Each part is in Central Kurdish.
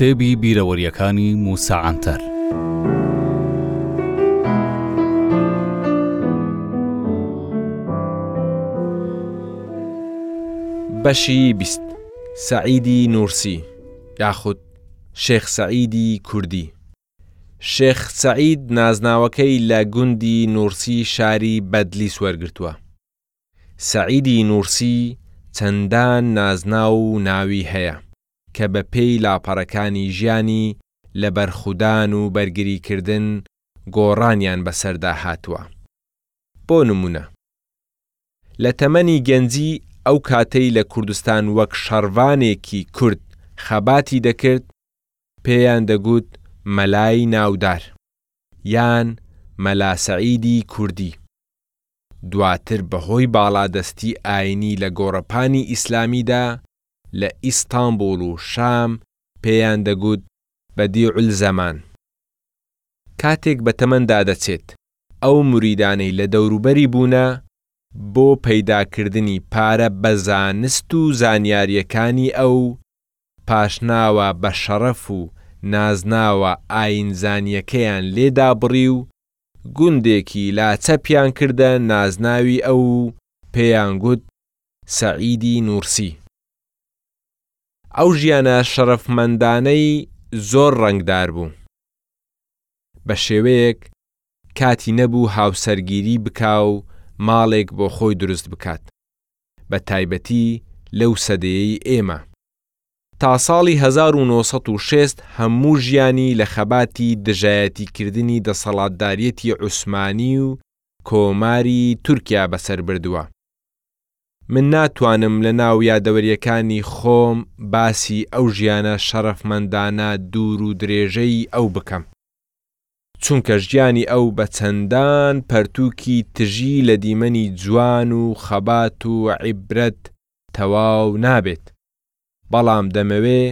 کتێبی بیرەوەریەکانی موسا عەنتەر بەشی بیست سەعیدی نورسی یاخود شێخ سەعیدی کوردی شێخ سەعید نازناوەکەی لە گوندی نورسی شاری بەدلیس وەرگرتووە سەعیدی نورسی چەندان نازناو و ناوی هەیە کە بە پێی لاپەڕەکانی ژیانی لە بەرخودان و بەرگری کردن گۆڕانیان بە سەردا هاتوە بۆ نمونە لە تەمەنی گەنجی ئەو کاتەی لە کوردستان وەک شەڕڤانێکی کورد خەباتی دەکرد پێیان دەگوت مەلای ناودار یان مەلا سەعیدی کوردی. دواتر بەهۆی باڵادەستی ئاینی لە گۆڕەپانی ئیسلامیدا لە ئیستانبوڵ و شام پێیان دەگوت بەدیعولزەمان. کاتێک بە تەمەندا دەچێت، ئەو موریدانەی لە دەوروبەری بوونە، بۆ پەیداکردنی پارە بە زانست و زانیارییەکانی ئەو، پاشناوە بەشەڕەف و نازناوە ئاینزانییەکەیان لێ دابڕی و گوندێکی لاچەپیان کردە نازناوی ئەو و پێیان گوت سەعیدی نورسی. ئەو ژیانە شەڕەفمەندانەی زۆر ڕەنگدار بوو. بە شێوەیەک کاتی نەبوو هاوسەرگیری بکا و ماڵێک بۆ خۆی دروست بکات، بە تایبەتی لەو سەدەیەی ئێمە. تا ساڵی هەزار و نۆ سەد و شەست هەموو ژیانی لە خەباتی دژایەتیکردنی دەسەڵاتداریەتی عوسمانی و کۆماری تورکیا بەسەر بردووە. من ناتوانم لە ناو یادەوەریەکانی خۆم باسی ئەو ژیانە شەڕەفمەندانە دوور و درێژەی ئەو بکەم. چونکە ژیانی ئەو بە چەندان پەرتووکی تژی لە دیمەنی جوان و خەبات و عیبرەت تەواو نابێت، بەڵام دەمەوێ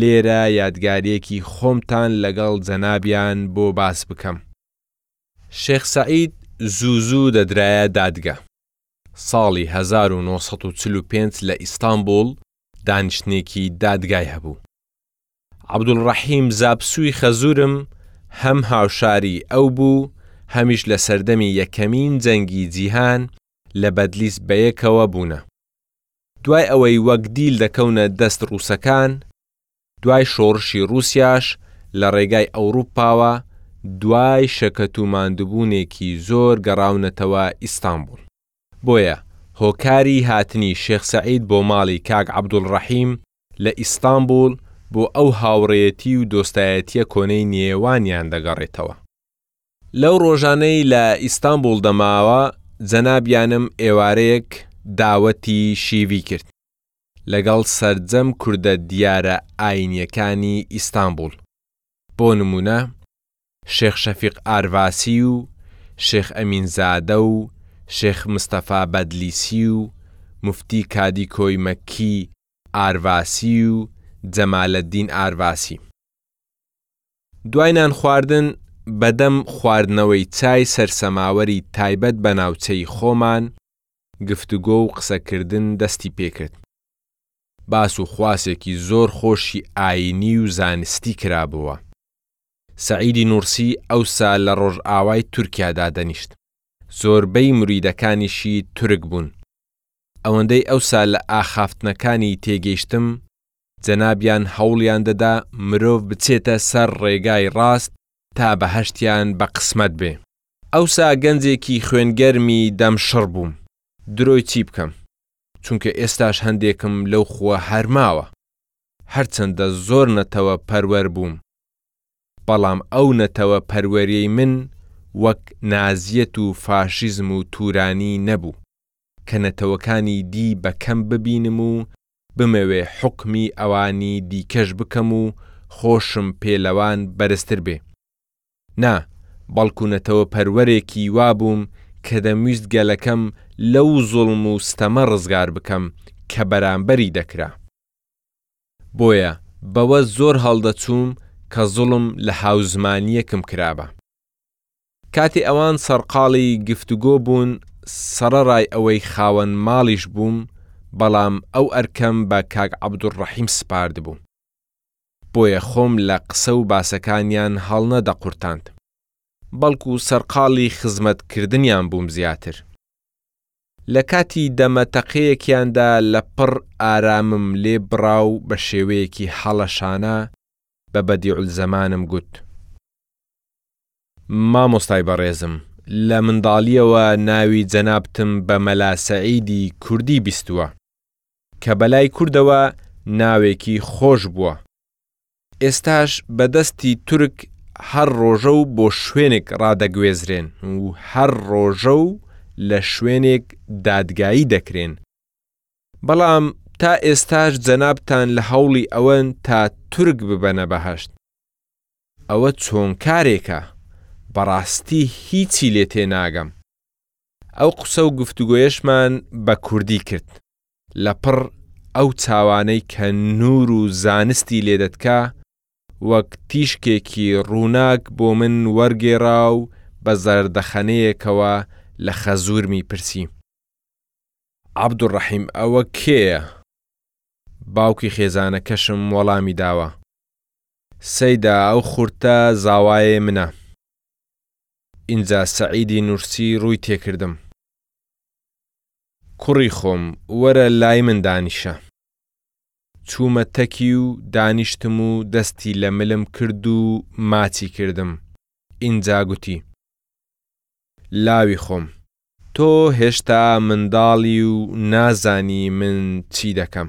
لێرە یادگاریەکی خۆمتان لەگەڵ جەنابیان بۆ باس بکەم. شێخ سەعید زوو زوو دەدرایە دادگە. ساڵی هەزار و نۆ سەد و چل و پێنج لە ئیستانبوڵ دانیشتنێکی دادگای هەبوو. عەبدولڕەحیم زاپسووی خەزوورم هەم هاوشاری ئەو بوو، هەمیش لە سەردەمی یەکەمین جەنگی جیهان لە بەدلیس بەیەکەوە بوونە دوای ئەوەی وەک دیل دەکەونە دەست ڕووسەکان دوای شۆڕشی ڕووسیاش لە ڕێگای ئەوروپاوە دوای شەکەت و ماندوبونێکی زۆر گەڕاونەتەوە ئیستانبوڵ بۆیە هۆکاری هاتنی شێخ سەعید بۆ ماڵی کاک عەبدولڕەحیم لە ئیستانبوڵ بۆ ئەو هاوڕێیەتی و دۆستایەتیە کۆنەی نێوانیان دەگەڕێتەوە. لەو ڕۆژانەی لە ئیستانبوڵ دەماوە جەنابیانم ئێوارەیەک داوەتی شیڤی کرد لەگەڵ سەرجەم کوردە دیارە ئاینیەکانی ئیستانبوڵ بۆ نمونە شێخ شەفیق ئارڤاسی و شێخ ئەمین زادە و شێخ مستەفا بەدلیسی و موفتی کادیکۆی مەکی ئارڤاسی و جەمالەدین ئارڤاسی. دوای نانخواردن بەدەم خواردنەوەی چای سەرسەماوەری تایبەت بە ناوچەی خۆمان گفتوگۆ و قسەکردن دەستی پێکرد، باس و خواسێکی زۆر خۆشی ئایینی و زانستی کرابۆوە. سەعیدی نوورسی ئەوسا لە ڕۆژئاوای تورکیا دادەنیشت، زۆربەی مریدەکانیشی تورک بوون، ئەوەندەی ئەوسا لە ئاخافتنەکانی تێگەیشتم، جەنابیان هەوڵیان دەدا مرۆڤ بچێتە سەر ڕێگای ڕاست تا بەهەشتیان بە قسمەت بێ. ئەوسا گەنجێکی خوێنگەرمی دەم شڕ بووم درۆی چی بکەم، چونکە ئێستاش هەندێکم لەو خووە هەر ماوە. هەرچەندە زۆر نەتەوە پەروەر بووم، بەڵام ئەو نەتەوە پەروەریەی من وەک نازیەت و فاشیزم و تورانی نەبوو کە نەتەوەکانی دی بە کەم ببینم و بمەوێ حوکمی ئەوانی دیکەش بکەم و خۆشم پێ لەوان بەرزتر بێ. نا، بەڵکو نەتەوە پەروەرێکی وا بووم کە دەمویست گەلەکەم لەو زوڵم و ستەمە ڕزگار بکەم کە بەرامبەری دەکرا. بۆیە بەوە زۆر هەڵدەچووم کە زوڵم لە هاوزمانییەکم کرابا. کاتێ ئەوان سەرقاڵی گفتوگۆ بوون، سەڕەرای ئەوەی خاوەن ماڵیش بووم، بەڵام ئەو ئەرکەم بە کاک عەبدولڕەحیم سپاردبوو. بۆیە خۆم لە قسە و باسەکانیان هەڵنەدەقورتاند. بەڵکو سەرقاڵی خزمەتکردنیان بووم زیاتر. لە کاتی دەمە تەقەیەکیاندا لە پڕ ئارامم لێ بڕا و بە شێوەیەکی هەڵەشانە بە بەدیعولزەمانم گوت. مامۆستای بەڕێزم لە منداڵیەوە ناوی جەنابتم بە مەلا سەعیدی کوردی بیستوە کە بەلای کوردەوە ناوێکی خۆش بوە ئێستاش بە دەستی تورک هەر ڕۆژە و بۆ شوێنێک ڕادەگوێزرێن و هەر ڕۆژە و لە شوێنێک دادگایی دەکرێن بەڵام تا ئێستاش جەنابتان لە هەوڵی ئەوەن تا تورک ببەنە بەهەشت ئەوە چۆن کارێکە بەڕاستی هیچی لێ تێناگەم ئەو قسە و گفتوگۆیەشمان بە کوردی کرد لەپڕ ئەو چاوانەی کە نور و زانستی لێ دەتکا وەک تیشکێکی ڕووناک بۆ من وەرگێڕا و بە زەردەخەنەیەکەوە لە خەزورمی پرسی عەبدولڕەحیم ئەوە کێیە؟ باوکی خێزانەکەشم وەڵامی داوە. سەیدا ئەو خورتە زاوایێ منە. ئینجا سەعیدی نورسی ڕووی تێکردم. کوڕی خۆم وەرە لای من دانیشە. چوومە تەکی و دانیشتم و دەستی لە ملم کرد و ماچی کردم. ئینجا گوتی. لاوی خۆم. تۆ هێشتا منداڵی و نازانی من چی دەکەم.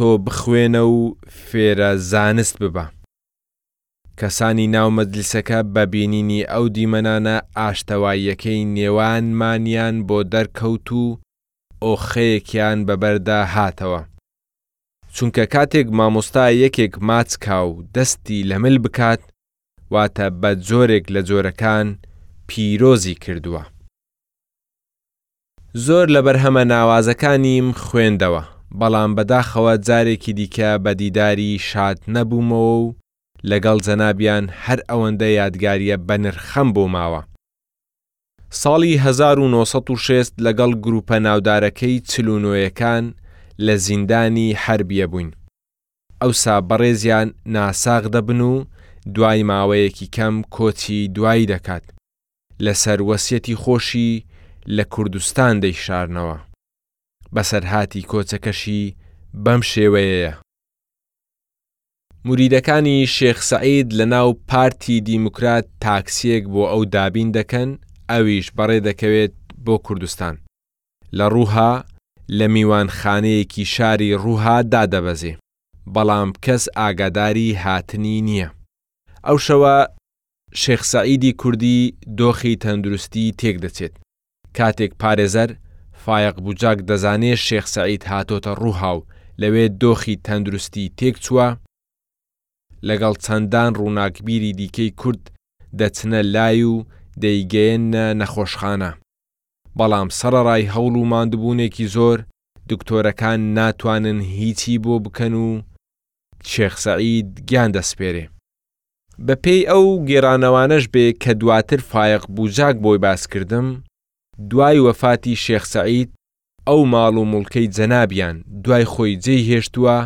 تۆ بخوێنە و فێرە زانست ببە. کەسانی ناو مەجلیسەکە بە بینینی ئەو دیمەنانە ئاشتەواییەکەی نێوانمانیان بۆ دەرکەوت و ئۆخەیەکیان بە بەردا هاتەوە. چونکە کاتێک مامۆستا یەکێک ماچ کا و دەستی لە مل بکات واتە بە جۆرێک لە جۆرەکان پیرۆزی کردووە. زۆر لە بەرهەمە ناوازەکانیم خوێندەوە، بەڵام بەداخەوە جارێکی دیکە بە دیداری شاد نەبوومەوە و لەگەڵ جەنابیان هەر ئەوەندە یادگارییە بەنرخەم بۆ ماوە. ساڵی هەزار و نۆ سەد و شەست لەگەڵ گرووپە ناودارەکەی چل و نۆیەکان لە زیندانی حەربیە بووین. ئەوسا بەڕێزیان ناساغ دەبن و دوای ماوەیەکی کەم کۆچی دوایی دەکات. لەسەر وەسیەتی خۆشی لە کوردستان دەیشارنەوە. بەسەرهاتی کۆچەکەشی بەم شێوەیەیە. موریدەکانی شێخ سەعید لەناو پارتی دیموکرات تاکسیەک بۆ ئەو دابین دەکەن، ئەویش بەڕێ دەکەوێت بۆ کوردستان. لە رووها لە میوانخانەیەکی شاری رووها دادەبەزێ، بەڵام کەس ئاگاداری هاتنی نییە. ئەو شەوە شێخ سەعیدی کوردی دۆخی تەندروستی تێک دەچێت، کاتێک پارێزەر فایەق بوجاک دەزانێ شێخ سەعید هاتۆتە ڕووها و لەوێ دۆخی تەندروستی تێک چووە، لەگەڵ چەندان ڕووناکبیری دیکەی کورد دەچنە لای و دەیگەیەننە نەخۆشخانە، بەڵام سەڕەڕای هەوڵ و ماندوبوونێکی زۆر، دکتۆرەکان ناتوانن هیچی بۆ بکەن و شێخ سەعید گیان دەسپێرێ. بە پێی ئەو گێرانەوانەش بێ کە دواتر فایەق بوجاک بۆی باس کردم، دوای وەفاتی شێخ سەعید ئەو ماڵ و موڵکەی جەنابیان دوای خۆی جێی هێشتووە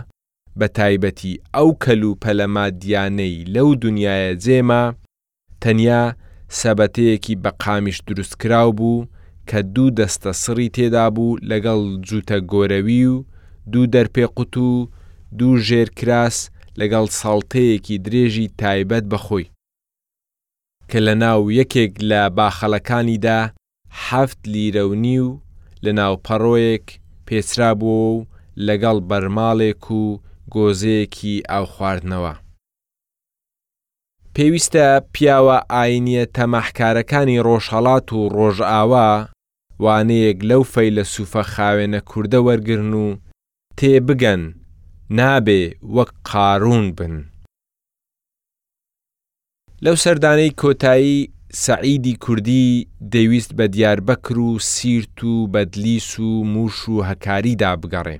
بە تایبەتی ئەو کەل و پەلە مادیانەی لەو دنیایە جێ ما تەنیا سەبەتەیەکی بە قامیش دروستکراو بوو کە دوو دەستە سڕی تێدا بوو لەگەڵ جووتە گۆرەوی و دوو دەرپێ قوت و دوو ژێر کراس لەگەڵ ساڵتەیەکی درێژی تایبەت بە خۆی کە لە ناو یەکێک لە باخەڵەکانیدا حەفت لیرە و نیو لە ناو پەڕۆیەک پێچرابووەوە و لەگەڵ بەرماڵێک و گۆزەیەکی ئاوخواردنەوە. پێویستە پیاوە ئاینیە تەماحکارەکانی ڕۆژهەڵات و ڕۆژئاوا وانەیەک لەو فەیلەسوفە خاوێنە کوردە وەرگرن و تێ بگەن نابێ وەک قارون بن. لەو سەردانەی کۆتایی سەعیدی کوردی دەیویست بە دیاربەکر و سیرت و بەدلیس و موش و هەکاریدا بگەڕێ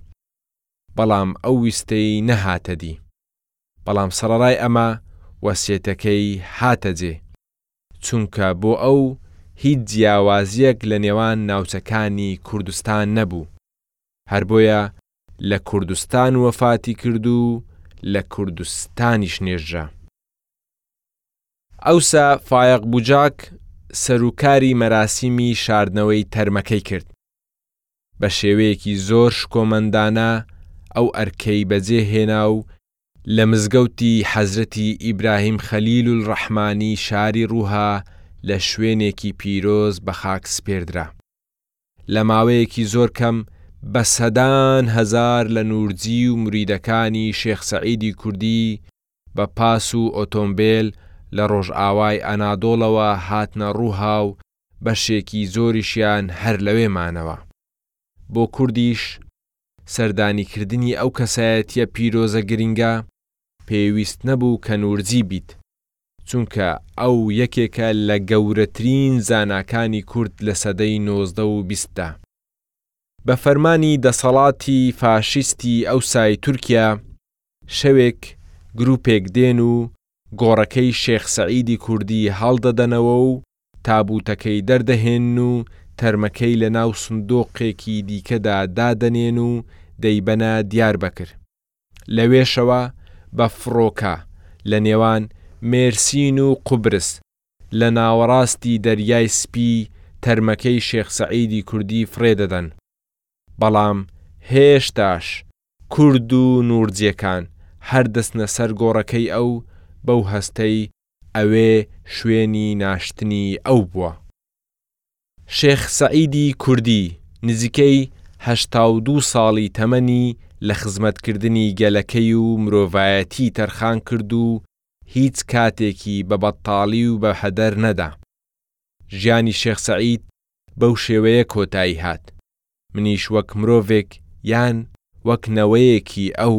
بەڵام ئەو ویستەی نەهاتەدی. بەڵام سەڕەڕای ئەمە وەسیەتەکەی هاتە جێ، چونکە بۆ ئەو هیچ جیاوازیەک لە نێوان ناوچەکانی کوردستان نەبوو، هەر بۆیە لە کوردستان وەفاتی کرد و لە کوردستانیش نێژرا. ئەوسا فایەق بوجاک سەروکاری مەراسیمی شاردنەوەی تەرمەکەی کرد، بە شێوەیەکی زۆر شکۆمەندانە ئەو ئەرکەی بەجێ هێنا و لە مزگەوتی حەزرەتی ئیبراهیم خەلیل الرەحمانی شاری رووها لە شوێنێکی پیرۆز بە خاک سپێردرا. لە ماوەیەکی زۆر کەم بە سەدان هەزار لە نوورجی و موریدەکانی شێخ سەعیدی کوردی بە پاس و ئۆتۆمبێل لە رۆژئاوای ئەنادۆڵەوە هاتنە رووها و بەشێکی زۆریشیان هەر لەوێ مانەوە. بۆ کوردیش سەردانیکردنی ئەو کەسایەتییە پیرۆزە گرنگە پێویست نەبوو کە نورجی بیت، چونکە ئەو یەکێکە لە گەورەترین زاناکانی کورد لە سەدەی نۆزدە و بیستدا. بە فەرمانی دەسەڵاتی فاشیستی ئەوسای تورکیا، شەوێک گروپێک دێن و گۆڕەکەی شێخ سەعیدی کوردی هەڵدەدەنەوە و تابووتەکەی دەردەهێنن و تەرمەکەی لە ناو سندووقێکی دیکەدا دادەنێن و دەیبەنە دیاربەکر. لەوێشەوە بە فڕۆکە لە نێوان مێرسین و قوبرس لە ناوەڕاستی دەریای سپی تەرمەکەی شێخ سەعیدی کوردی فڕێ دەدەن. بەڵام هێشتاش کورد و نووڕجییەکان هەر دەچنە سەر گۆڕەکەی ئەو بەو هەستەی ئەوێ شوێنی ناشتنی ئەو بووە. شێخ سەعیدی کوردی نزیکەی هەشتا و دوو ساڵی تەمەنی لە خزمەتکردنی گەلەکەی و مرۆڤایەتی تەرخان کرد و هیچ کاتێکی بە بەتتاڵی و بە هەدەر نەدا. ژیانی شێخ سەعید بەو شێوەیە کۆتایی هات. منیش وەک مرۆڤێک یان وەک نەوەیەکی ئەو،